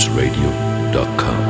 loopsradio.com.